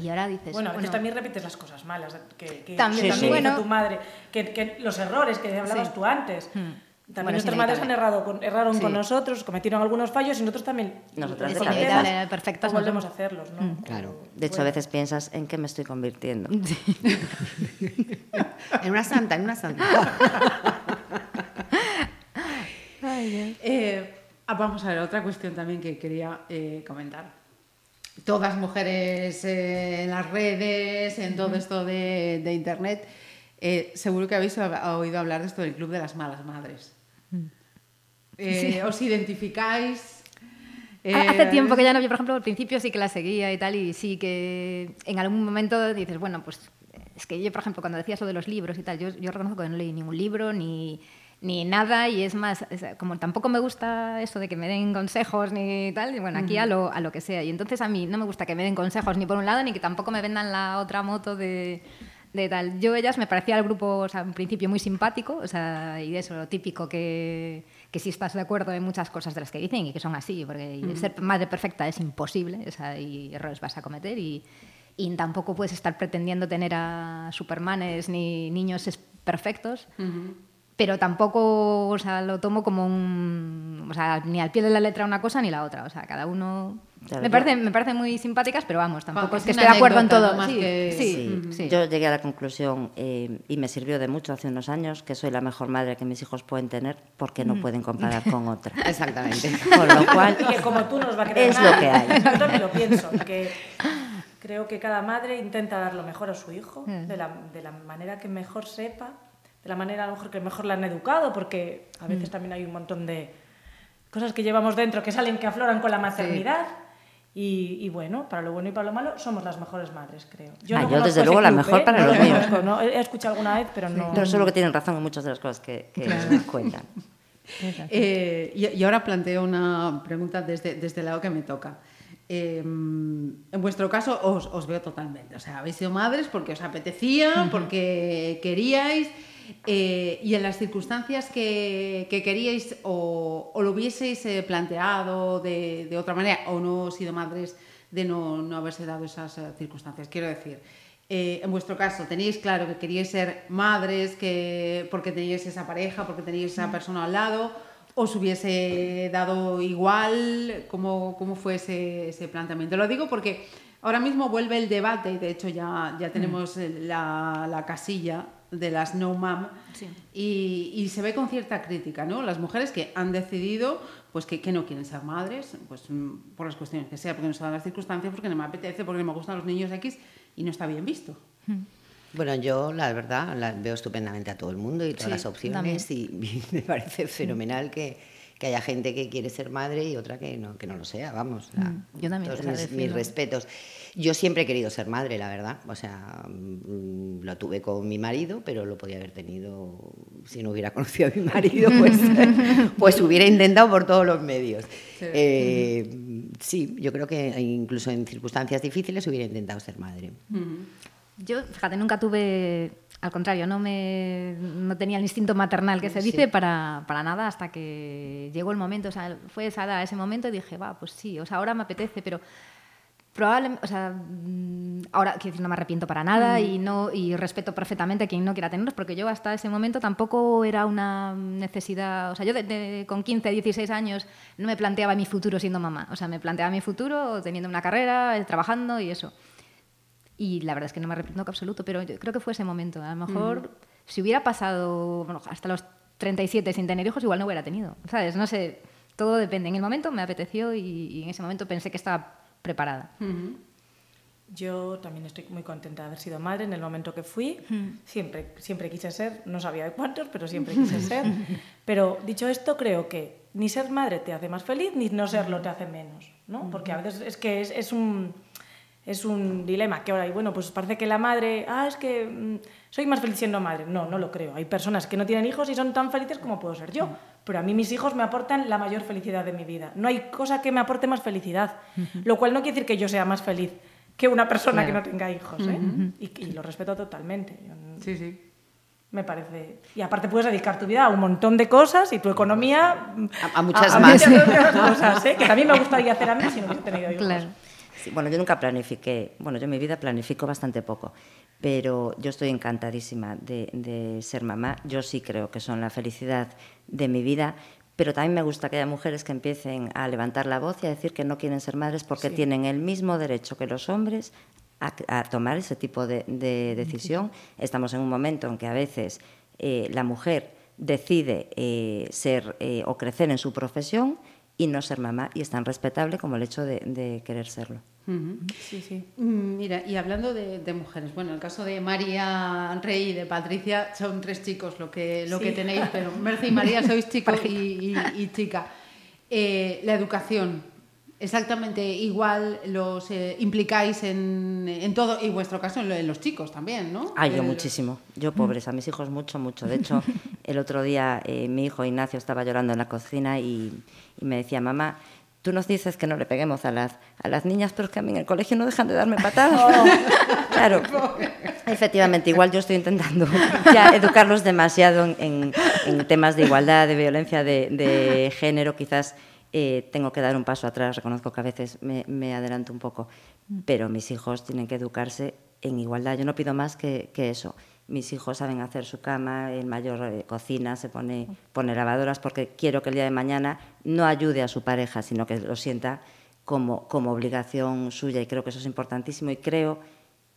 Y ahora dices, Bueno, a veces bueno, también repites las cosas malas que, que También, que sí. hizo bueno. tu madre, que, que los errores que hablabas Sí. tú antes. También Bueno, es nuestras madres han errado con, erraron Sí. con nosotros, cometieron algunos fallos y nosotros también. Nosotras también. perfectas volvemos a hacerlos, ¿no? Claro. De hecho, a veces piensas en qué me estoy convirtiendo. En una santa, en una santa. Eh, ah, vamos a ver, otra cuestión también que quería eh, comentar. Todas mujeres eh, en las redes, en todo esto de, de Internet, eh, seguro que habéis oído hablar de esto del Club de las Malas Madres. Eh, ¿Os identificáis? Eh, Hace tiempo que ya no, yo por ejemplo al principio sí que la seguía y tal, y sí que en algún momento dices, bueno, pues es que yo por ejemplo cuando decías lo de los libros y tal, yo, yo reconozco que no leí ningún libro ni, ni nada y es más, es- como tampoco me gusta eso de que me den consejos ni tal, y bueno, aquí a, lo, a lo que sea. Y entonces a mí no me gusta que me den consejos ni por un lado ni que tampoco me vendan la otra moto de, de tal. Yo ellas me parecía el grupo, o sea, en principio muy simpático, o sea, y eso, lo típico que, que sí estás de acuerdo en muchas cosas de las que dicen y que son así, porque ser madre perfecta es imposible, o sea, y errores vas a cometer y, y tampoco puedes estar pretendiendo tener a supermanes ni niños perfectos. Pero tampoco, o sea, lo tomo como un, o sea, ni al pie de la letra una cosa ni la otra, o sea, cada uno me parece, me parecen muy simpáticas, pero vamos, tampoco es que es esté de acuerdo en todo. más sí, que- sí, Sí, sí. yo llegué a la conclusión eh, y me sirvió de mucho hace unos años que soy la mejor madre que mis hijos pueden tener porque no pueden comparar con otra. Exactamente. Con lo cual, Y que como tú no nos va a querer Es nada. lo que hay. Yo también lo pienso, que creo que cada madre intenta dar lo mejor a su hijo, Mm. de, la, de la manera que mejor sepa, de la manera a lo mejor que mejor la han educado, porque a veces Mm. también hay un montón de cosas que llevamos dentro que salen, que afloran con la maternidad. Y, y bueno, para lo bueno y para lo malo, somos las mejores madres, creo. Ah, yo, conozco desde luego, la club, mejor ¿eh? para No los lo míos. conozco, ¿no? He escuchado alguna vez, pero no... pero solo que tienen razón en muchas de las cosas que, que cuentan. Eh, y, y ahora planteo una pregunta desde, desde el lado que me toca. Eh, en vuestro caso os, os veo totalmente. O sea, habéis sido madres porque os apetecía, porque queríais, eh, y en las circunstancias que, que queríais o, o lo hubieseis eh, planteado de, de otra manera, o no sido madres de no, no haberse dado esas eh, circunstancias. Quiero decir, eh, en vuestro caso, teníais claro que queríais ser madres que, porque teníais esa pareja, porque teníais esa persona al lado, os hubiese dado igual, ¿cómo, cómo fue ese, ese planteamiento? Lo digo porque ahora mismo vuelve el debate, y de hecho ya, ya tenemos la, la casilla de las no mom y, y se ve con cierta crítica, ¿no? Las mujeres que han decidido pues que, que no quieren ser madres, pues mm, por las cuestiones que sea, porque no se dan las circunstancias, porque no me apetece, porque no me gustan los niños X y no está bien visto. Bueno, yo la verdad la veo estupendamente a todo el mundo y todas Sí, las opciones y, y me parece fenomenal que, que haya gente que quiere ser madre y otra que no, que no lo sea, vamos. la- Mm, yo también, todos mis respetos. Yo siempre he querido ser madre, la verdad. O sea, mm, lo tuve con mi marido, pero lo podía haber tenido si no hubiera conocido a mi marido, pues, pues hubiera intentado por todos los medios. Sí. Eh, sí, yo creo que incluso en circunstancias difíciles hubiera intentado ser madre. Yo, fíjate, nunca tuve, al contrario, no, me, no tenía el instinto maternal que se dice para, para nada hasta que llegó el momento, o sea, fue esa edad, ese momento y dije, va, pues sí, o sea, ahora me apetece, pero probablemente, o sea, mm, ahora quiero decir, no me arrepiento para nada y, no, y respeto perfectamente a quien no quiera tenerlos, porque yo hasta ese momento tampoco era una necesidad, o sea, yo de- de- con 15, 16 años no me planteaba mi futuro siendo mamá, o sea, me planteaba mi futuro teniendo una carrera, eh, trabajando y eso. Y la verdad es que no me arrepiento en absoluto, pero yo creo que fue ese momento. A lo mejor, si hubiera pasado bueno, hasta los 37 sin tener hijos, igual no hubiera tenido. ¿Sabes? No sé, todo depende. En el momento me apeteció y, y en ese momento pensé que estaba preparada. Yo también estoy muy contenta de haber sido madre en el momento que fui. Siempre, siempre quise ser, no sabía de cuántos, pero siempre quise ser. Pero dicho esto, creo que ni ser madre te hace más feliz, ni no serlo te hace menos, ¿no? Porque a veces es que es, es un es un dilema que ahora, y bueno, pues parece que la madre, ah, es que mm, soy más feliz siendo madre. No, no lo creo. Hay personas que no tienen hijos y son tan felices como puedo ser yo. Pero a mí mis hijos me aportan la mayor felicidad de mi vida. No hay cosa que me aporte más felicidad. Lo cual no quiere decir que yo sea más feliz que una persona que no tenga hijos. ¿eh? y, y lo respeto totalmente. Yo Sí, sí. me parece. Y aparte puedes dedicar tu vida a un montón de cosas y tu economía A- a muchas a más. muchas cosas, ¿eh? que también me gustaría hacer a mí si no hubiese tenido hijos. Claro. Sí, bueno, yo nunca planifiqué, bueno, yo en mi vida planifico bastante poco, pero yo estoy encantadísima de, de ser mamá. Yo sí creo que son la felicidad de mi vida, pero también me gusta que haya mujeres que empiecen a levantar la voz y a decir que no quieren ser madres porque tienen el mismo derecho que los hombres a, a tomar ese tipo de, de decisión. Estamos en un momento en que a veces eh, la mujer decide eh, ser eh, o crecer en su profesión y no ser mamá, y es tan respetable como el hecho de, de querer serlo. Sí, sí. Mm, Mira, y hablando de, de mujeres, bueno, el caso de María Rey y de Patricia son tres chicos lo que, lo que tenéis, pero Merce y María sois chico y, y- y chica. Eh, la educación, exactamente igual los eh, implicáis en, en todo, y vuestro caso en, lo- en los chicos también, ¿no? Ah, yo El- muchísimo. Yo pobres, a mis hijos mucho, mucho. De hecho, el otro día eh, mi hijo Ignacio estaba llorando en la cocina y, y me decía, mamá, tú nos dices que no le peguemos a las, a las niñas, pero es que a mí en el colegio no dejan de darme patadas. claro, efectivamente, igual yo estoy intentando ya educarlos demasiado en, en- en temas de igualdad, de violencia de, de género, quizás eh, tengo que dar un paso atrás, reconozco que a veces me, me adelanto un poco, pero mis hijos tienen que educarse en igualdad. Yo no pido más que, que eso. Mis hijos saben hacer su cama, el mayor eh, cocina, se pone, pone lavadoras, porque quiero que el día de mañana no ayude a su pareja, sino que lo sienta como, como obligación suya. Y creo que eso es importantísimo. Y creo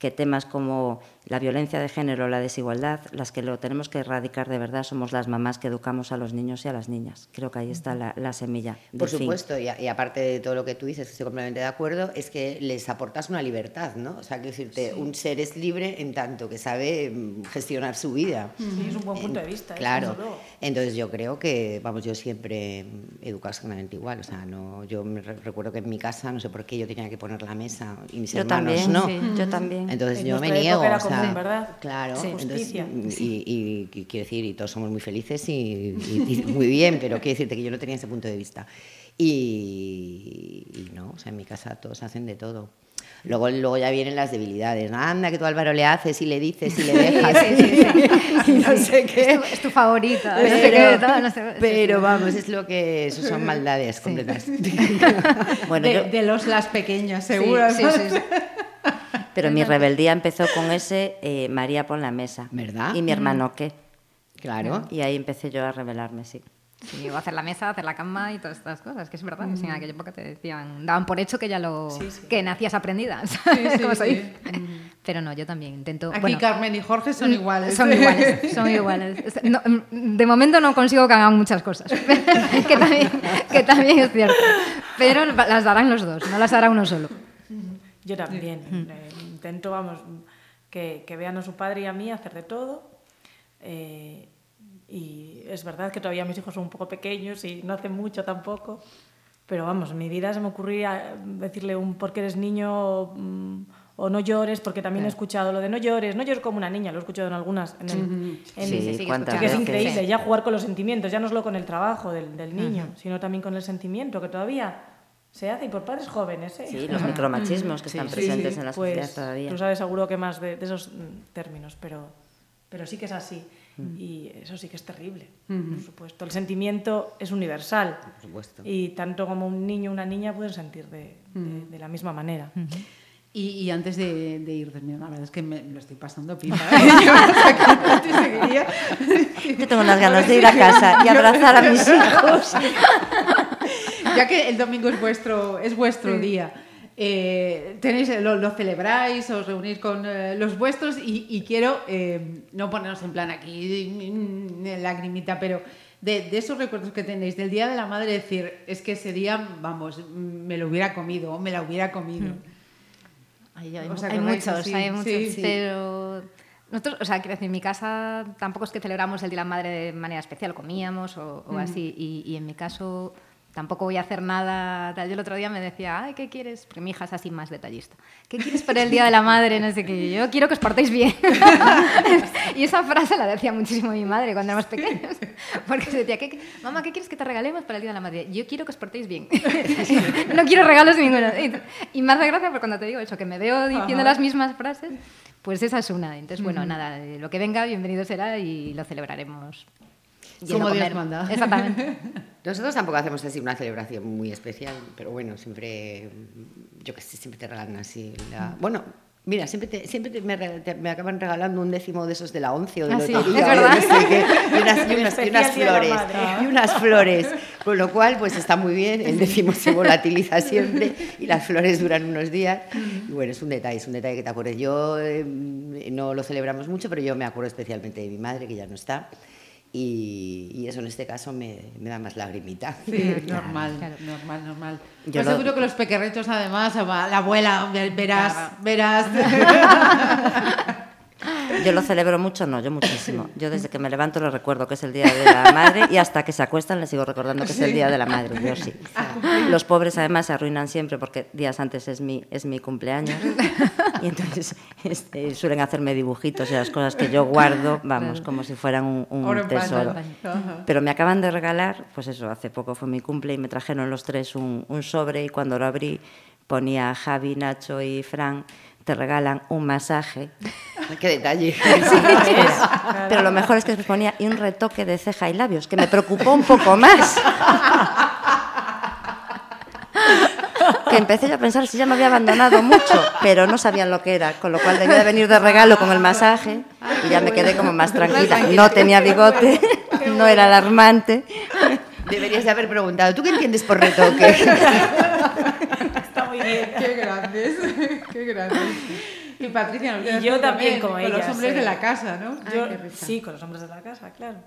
que temas como la violencia de género, la desigualdad, las que lo tenemos que erradicar de verdad somos las mamás que educamos a los niños y a las niñas. Creo que ahí está la, la semilla. Por supuesto, y, a- y aparte de todo lo que tú dices, que estoy completamente de acuerdo, es que les aportas una libertad, ¿no? O sea, quiero decirte, un ser es libre en tanto que sabe mm, gestionar su vida. Sí, es un buen punto de vista. ¿eh? Claro. Entonces yo creo que, vamos, yo siempre educo exactamente igual. O sea, no, yo me re- recuerdo que en mi casa, no sé por qué, yo tenía que poner la mesa y mis Yo hermanos también, no. sí, yo también. Entonces En yo me niego. era o sea, ¿verdad? Claro, Sí. entonces, y, y- y quiero decir, y todos somos muy felices y, y- muy bien, pero quiero decirte que yo no tenía ese punto de vista. Y, no, o sea, en mi casa todos hacen de todo. Luego, luego ya vienen las debilidades. Anda, que tú Álvaro le haces y le dices y le dejas. Y no sé qué. Es tu, es tu favorita. no sé qué, Pero, no sé- pero vamos, es lo que eso son maldades completas. Bueno, de, yo- de los las pequeñas, seguro. Sí, sí, sí. Pero mi rebeldía empezó con ese eh, María pon la mesa. ¿Verdad? Y mi hermano qué. Claro. Y ahí empecé yo a rebelarme, sí. Sí, o hacer la mesa, hacer la cama y todas estas cosas, que es verdad, que sí, en aquella época te decían, daban por hecho que ya lo, Sí, sí. que nacías aprendida, ¿sabes? sí, Como dice. Pero no, yo también intento, Aquí bueno, Carmen y Jorge son iguales. Son iguales, son iguales. No, mm, de momento no consigo que hagan muchas cosas, que también, que también es cierto. Pero las darán los dos, no las hará uno solo. Yo también. eh, intento, vamos, que, que vean a su padre y a mí hacer de todo. eh, y es verdad que todavía mis hijos son un poco pequeños y no hacen mucho tampoco. Pero vamos, en mi vida se me ocurría decirle un porque eres niño mm, o no llores, porque también he escuchado lo de no llores, no llores como una niña, lo he escuchado en algunas. En el, en- Sí, sigue cuántas que es increíble, ya jugar con los sentimientos, ya no solo con el trabajo del, del niño, sino también con el sentimiento, que todavía se hace y por padres jóvenes. ¿eh? Sí, los micromachismos que Sí, están sí, presentes sí. en la Pues, sociedad todavía. Tú sabes seguro que más de, de esos mm, términos, pero, pero sí que es así. Y eso sí que es terrible, por supuesto. El sentimiento es universal. Por supuesto. Y tanto como un niño o una niña pueden sentir de, de- de la misma manera. Y, y antes de, de ir terminando, la verdad es que me lo estoy pasando pipa. ¿eh? Yo tengo unas ganas de ir a casa y abrazar a mis hijos. Ya que el domingo es vuestro, es vuestro día. eh, tenéis, lo, lo celebráis, os reunís con eh, los vuestros y, y quiero eh, no ponernos en plan aquí mm, lagrimita, pero de, de esos recuerdos que tenéis del Día de la Madre, decir, es que ese día, vamos, mm, me lo hubiera comido o me la hubiera comido. Hay, hay, ¿Os hay acordáis muchos, así? hay muchos, Sí, sí. pero nosotros, o sea, quiero decir, en mi casa tampoco es que celebramos el Día de la Madre de manera especial, comíamos o, o así, y, y en mi caso tampoco voy a hacer nada. tal. Yo el otro día me decía, ay, ¿qué quieres? Porque mi hija es así más detallista. ¿Qué quieres para el Día de la Madre? No sé qué. Yo quiero que os portéis bien. y esa frase la decía muchísimo mi madre cuando éramos pequeños. Porque se decía, ¿qué, mamá, ¿qué quieres que te regalemos para el Día de la Madre? Yo quiero que os portéis bien. no quiero regalos ninguno. Y, me hace gracia porque cuando te digo eso, que me veo diciendo Ajá. las mismas frases, pues esa es una. Entonces, bueno, nada, eh, lo que venga, bienvenido será y lo celebraremos. Como Dios manda. Exactamente. Nosotros tampoco hacemos así una celebración muy especial, pero bueno, siempre, yo qué sé, siempre te regalan así. La... Bueno, mira, siempre, te, siempre te me, te, me, acaban regalando un décimo de esos de la once o de ah, lotería. Sí, es verdad. No sé qué, y, unas, y, unas, y unas flores. Y unas flores. Con lo cual, pues está muy bien. El décimo se volatiliza siempre y las flores duran unos días. Y bueno, es un detalle, es un detalle que te acuerdes. Yo eh, no lo celebramos mucho, pero yo me acuerdo especialmente de mi madre, que ya no está. Y, y, eso en este caso me, me da más lagrimita. Sí, normal, claro. normal, normal. Yo pues lo... seguro que los pequerrechos además, la abuela, verás, claro. verás. Yo lo celebro mucho, no, yo muchísimo. Yo desde que me levanto lo recuerdo que es el Día de la Madre y hasta que se acuestan le sigo recordando que es el Día de la Madre, yo sí. Los pobres además se arruinan siempre porque días antes es mi, es mi cumpleaños y entonces este, suelen hacerme dibujitos y las cosas que yo guardo, vamos, como si fueran un, un tesoro. Pero me acaban de regalar, pues eso, hace poco fue mi cumple y me trajeron los tres un, un sobre y cuando lo abrí ponía Javi, Nacho y Fran te regalan un masaje. ¡Qué detalle! Sí, pero lo mejor es que se ponía y un retoque de ceja y labios, que me preocupó un poco más. que empecé yo a pensar si ya me había abandonado mucho, pero no sabían lo que era, con lo cual debía de venir de regalo con el masaje y ya me quedé como más tranquila. No tenía bigote, no era alarmante. Deberías de haber preguntado, ¿tú qué entiendes por retoque? Está muy bien. Qué grandes, qué grandes. Y Patricia, nos y yo también, como con ella, los hombres sí. de la casa, ¿no? Yo, Ay, sí, con los hombres de la casa, claro.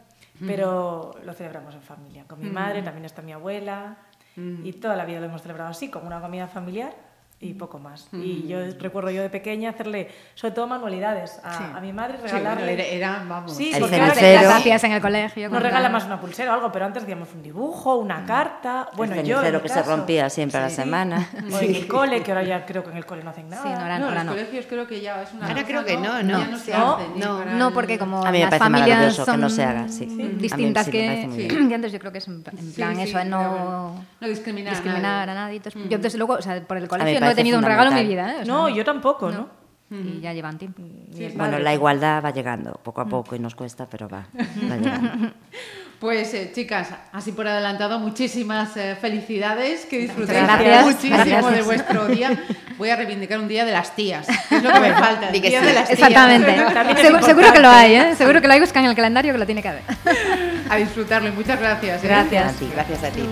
Pero lo celebramos en familia. Con mi madre, también está mi abuela. Y toda la vida lo hemos celebrado así, como una comida familiar y poco más. Y yo recuerdo yo de pequeña hacerle, sobre todo manualidades, a, Sí. a mi madre, Sí, regalarle... bueno, era, vamos. Sí, El porque hacías en el colegio. nos regala más una pulsera o algo, pero antes hacíamos un dibujo, una carta. Bueno, el yo. mi que se caso, rompía siempre a la sí. semana. O en el cole, que ahora ya creo que en el cole no hacen nada. Sí, no, ahora, No, ahora los no. colegios creo que ya es una Ahora cosa, creo que no, no. Ya no se No, hace, ni no. No, porque como A mí me las parece familias maravilloso que son no se haga, sí. Sí. Distintas sí que, antes, yo creo que es en, Sí, plan sí, eso, no, no discriminar a nadie. Entonces, Yo desde luego, o sea, por el colegio no he tenido un regalo en mi vida. ¿eh? O sea, No, yo tampoco, ¿no? Y ya llevan tiempo. Bueno, la igualdad va llegando poco a poco y nos cuesta, pero va, va llegando. Pues eh, chicas, así por adelantado, muchísimas eh, felicidades, que disfrutéis Gracias. muchísimo Gracias. de vuestro día. Voy a reivindicar un día de las tías, es lo que me falta, el día sí. de las tías. Exactamente. Segu- seguro que lo hay, ¿eh? Seguro que lo hay, buscan en el calendario que lo tiene que haber. A disfrutarlo y muchas gracias. ¿eh? Gracias. A ti. Gracias a ti.